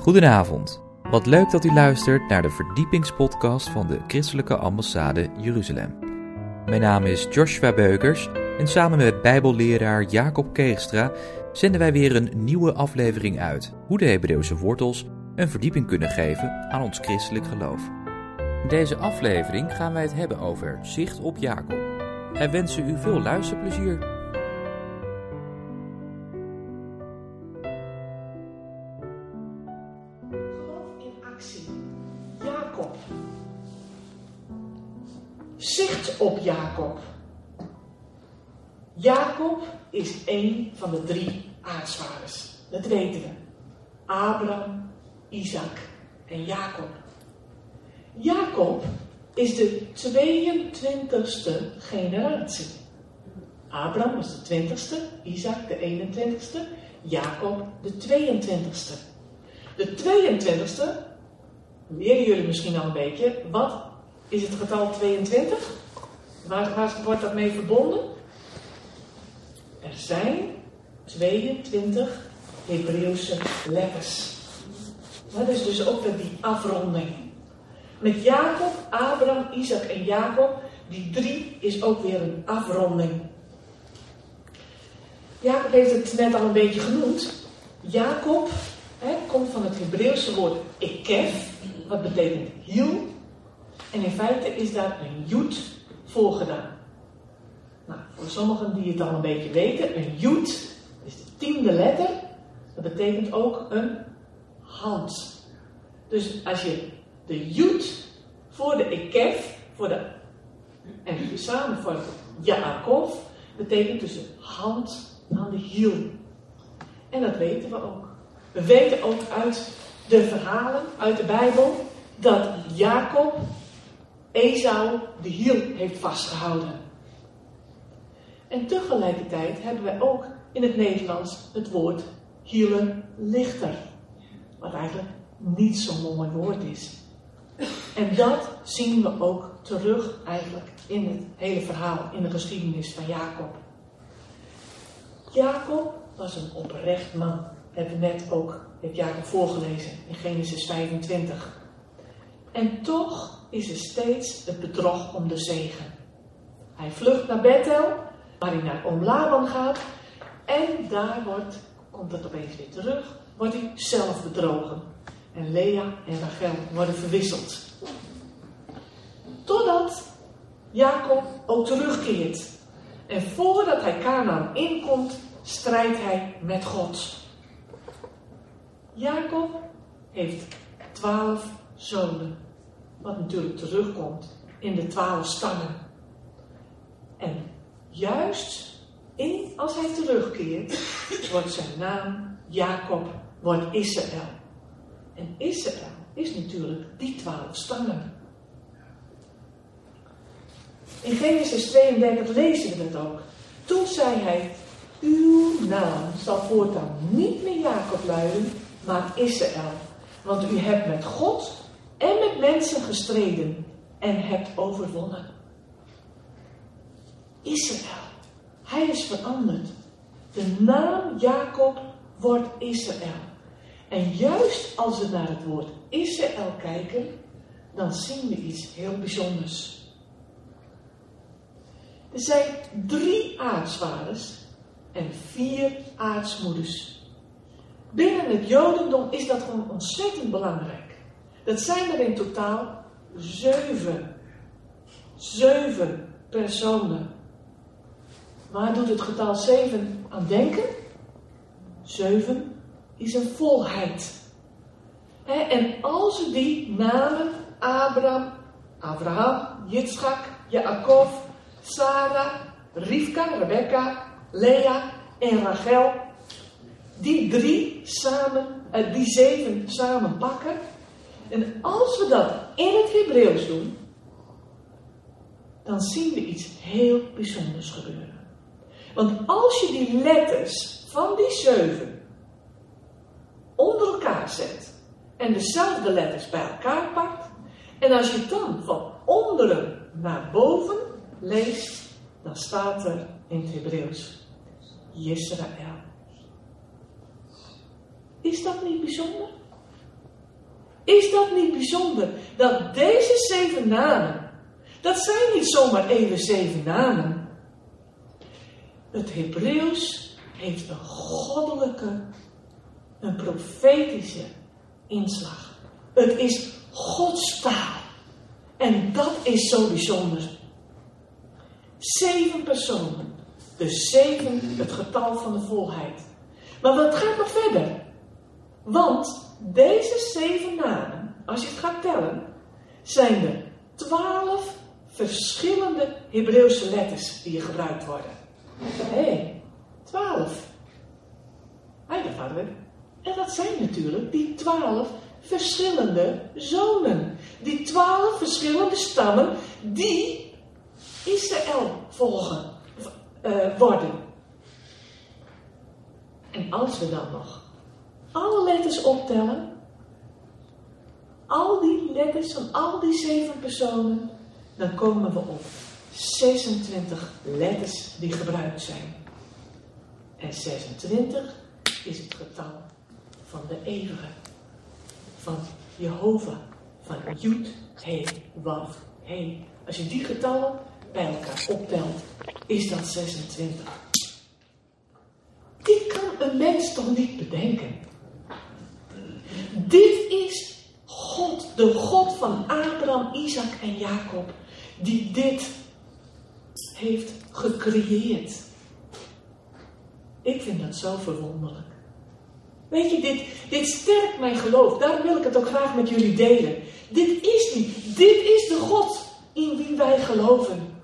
Goedenavond. Wat leuk dat u luistert naar de verdiepingspodcast van de Christelijke Ambassade Jeruzalem. Mijn naam is Joshua Beukers en samen met Bijbelleraar Jacob Keegstra zenden wij weer een nieuwe aflevering uit hoe de Hebreeuwse wortels een verdieping kunnen geven aan ons christelijk geloof. In deze aflevering gaan wij het hebben over zicht op Jacob. Wij wensen u veel luisterplezier. Zicht op Jacob. Jacob is één van de drie aartsvaders. Dat weten we. Abraham, Isaac en Jacob. Jacob is de 22ste generatie. Abraham was de 20ste, Isaac de 21ste, Jacob de 22ste. De 22ste, leren jullie misschien al een beetje, wat is het getal 22? Waar, waar wordt dat mee verbonden? Er zijn 22 Hebreeuwse letters. Dat is dus ook weer die afronding. Met Jacob, Abraham, Isaac en Jacob, die drie is ook weer een afronding. Jacob heeft het net al een beetje genoemd. Jacob komt van het Hebreeuwse woord ekef, wat betekent hiel. En in feite is daar een joet voor gedaan. Nou, voor sommigen die het al een beetje weten, een joet is de tiende letter. Dat betekent ook een hand. Dus als je de joet voor de ekef, voor de, en samen voor Yaakov, betekent dus een hand aan de hiel. En dat weten we ook. We weten ook uit de verhalen, uit de Bijbel, dat Jacob Esau de hiel heeft vastgehouden. En tegelijkertijd hebben wij ook in het Nederlands het woord lichter, Wat eigenlijk niet zo'n mooi woord is. En dat zien we ook terug eigenlijk in het hele verhaal, in de geschiedenis van Jacob. Jacob was een oprecht man. Hebben we net ook, Jacob voorgelezen in Genesis 25. En toch is er steeds het bedrog om de zegen. Hij vlucht naar Bethel, waar hij naar Oom gaat. En daar wordt, komt het opeens weer terug, wordt hij zelf bedrogen. En Lea en Rachel worden verwisseld. Totdat Jacob ook terugkeert. En voordat hij Canaan inkomt, strijdt hij met God. Jacob heeft twaalf zonen. Wat natuurlijk terugkomt in de twaalf stammen. En juist in, als hij terugkeert, wordt zijn naam Jacob, wordt Israël. En Israël is natuurlijk die twaalf stammen. In Genesis 32 lezen we dat ook. Toen zei hij, uw naam zal voortaan niet meer Jacob luiden, maar Israël. Want u hebt met God en met mensen gestreden en hebt overwonnen. Israël. Hij is veranderd. De naam Jacob wordt Israël. En juist als we naar het woord Israël kijken, dan zien we iets heel bijzonders. Er zijn drie aartsvaders en vier aartsmoeders. Binnen het Jodendom is dat gewoon ontzettend belangrijk. Dat zijn er in totaal zeven. Zeven personen. Waar doet het getal zeven aan denken? Zeven is een volheid. en als we die namen, Abraham, Abraham, Yitzchak, Jacob, Sarah, Rivka, Rebecca, Lea en Rachel, die drie samen, uh, die zeven samen pakken. En als we dat in het Hebreeuws doen, dan zien we iets heel bijzonders gebeuren. Want als je die letters van die zeven onder elkaar zet en dezelfde letters bij elkaar pakt, en als je dan van onderen naar boven leest, dan staat er in het Hebreeuws Israël. Is dat niet bijzonder? Is dat niet bijzonder dat deze zeven namen, dat zijn niet zomaar even zeven namen. Het Hebreeuws heeft een goddelijke, een profetische inslag. Het is Gods taal. En dat is zo bijzonder. Zeven personen. Dus zeven het getal van de volheid. Maar wat gaat nog verder? Want deze zeven namen, als je het gaat tellen, zijn er twaalf verschillende Hebreeuwse letters die gebruikt worden. Hé, hey, twaalf. Hé, dat. En dat zijn natuurlijk die twaalf verschillende zonen. Die twaalf verschillende stammen die Israël volgen, uh, worden. En als we dan nog alle letters optellen, al die letters van al die zeven personen, dan komen we op 26 letters die gebruikt zijn. En 26 is het getal van de eeuwige, van Jehovah, van Jud, He, Waf, He. Als je die getallen bij elkaar optelt, is dat 26. Dit kan een mens toch niet bedenken? Dit is God, de God van Abraham, Isaac en Jacob, die dit heeft gecreëerd. Ik vind dat zo verwonderlijk. Weet je, dit, dit sterkt mijn geloof. Daarom wil ik het ook graag met jullie delen. Dit is niet. Dit is de God in wie wij geloven.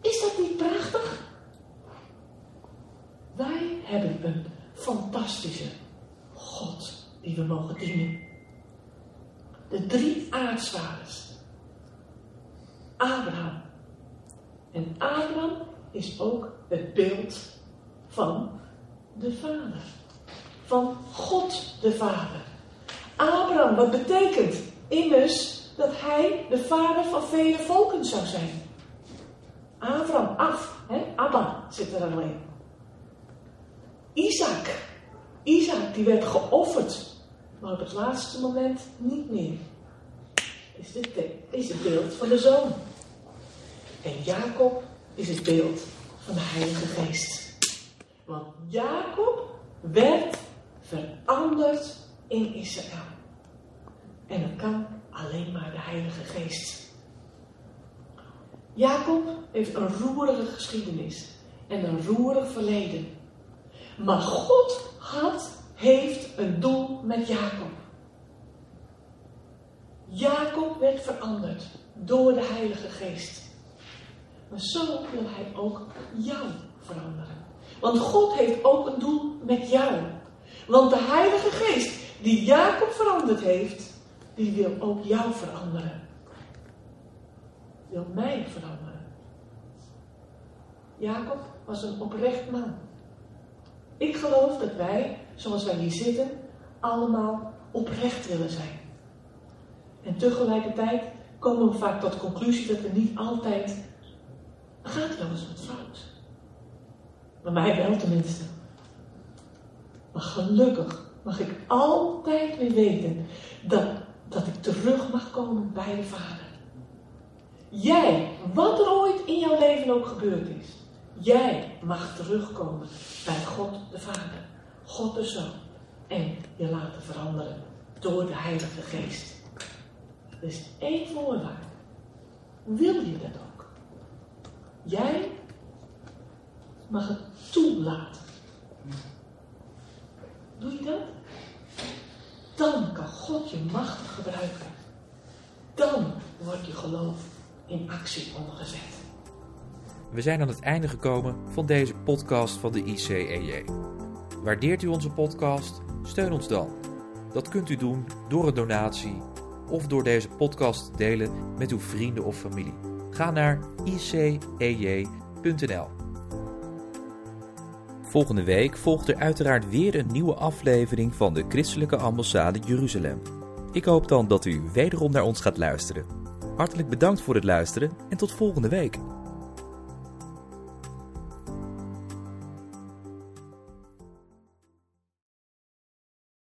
Is dat niet prachtig? Wij hebben een fantastische God die we mogen dienen. De drie aartsvaders. Abraham. En Abraham is ook het beeld van de Vader. Van God de Vader. Abraham, wat betekent immers dat hij de vader van vele volken zou zijn. Abraham, af, hè? Abba zit er alleen. Isaac. Isaac die werd geofferd, maar op het laatste moment niet meer. Is, dit, het beeld van de zoon. En Jacob is het beeld van de Heilige Geest. Want Jacob werd veranderd in Israël. En dat kan alleen maar de Heilige Geest. Jacob heeft een roerige geschiedenis en een roerig verleden. Maar God had, heeft een doel met Jacob. Jacob werd veranderd door de Heilige Geest. Maar zo wil hij ook jou veranderen. Want God heeft ook een doel met jou. Want de Heilige Geest die Jacob veranderd heeft, die wil ook jou veranderen. Wil mij veranderen. Jacob was een oprecht man. Ik geloof dat wij, zoals wij hier zitten, allemaal oprecht willen zijn. En tegelijkertijd komen we vaak tot de conclusie dat we niet altijd. gaat wel eens wat fout. Maar mij wel tenminste. Maar gelukkig mag ik altijd weer weten dat, dat ik terug mag komen bij de Vader. Jij, wat er ooit in jouw leven ook gebeurd is, jij mag terugkomen bij God de Vader, God de Zoon en je laten veranderen door de Heilige Geest. Er is één voorwaarde. Wil je dat ook? Jij mag het toelaten. Doe je dat? Dan kan God je machtig gebruiken. Dan wordt je geloof in actie omgezet. We zijn aan het einde gekomen van deze podcast van de ICEJ. Waardeert u onze podcast? Steun ons dan. Dat kunt u doen door een donatie of door deze podcast te delen met uw vrienden of familie. Ga naar icej.nl. Volgende week volgt er uiteraard weer een nieuwe aflevering van de Christelijke Ambassade Jeruzalem. Ik hoop dan dat u wederom naar ons gaat luisteren. Hartelijk bedankt voor het luisteren en tot volgende week.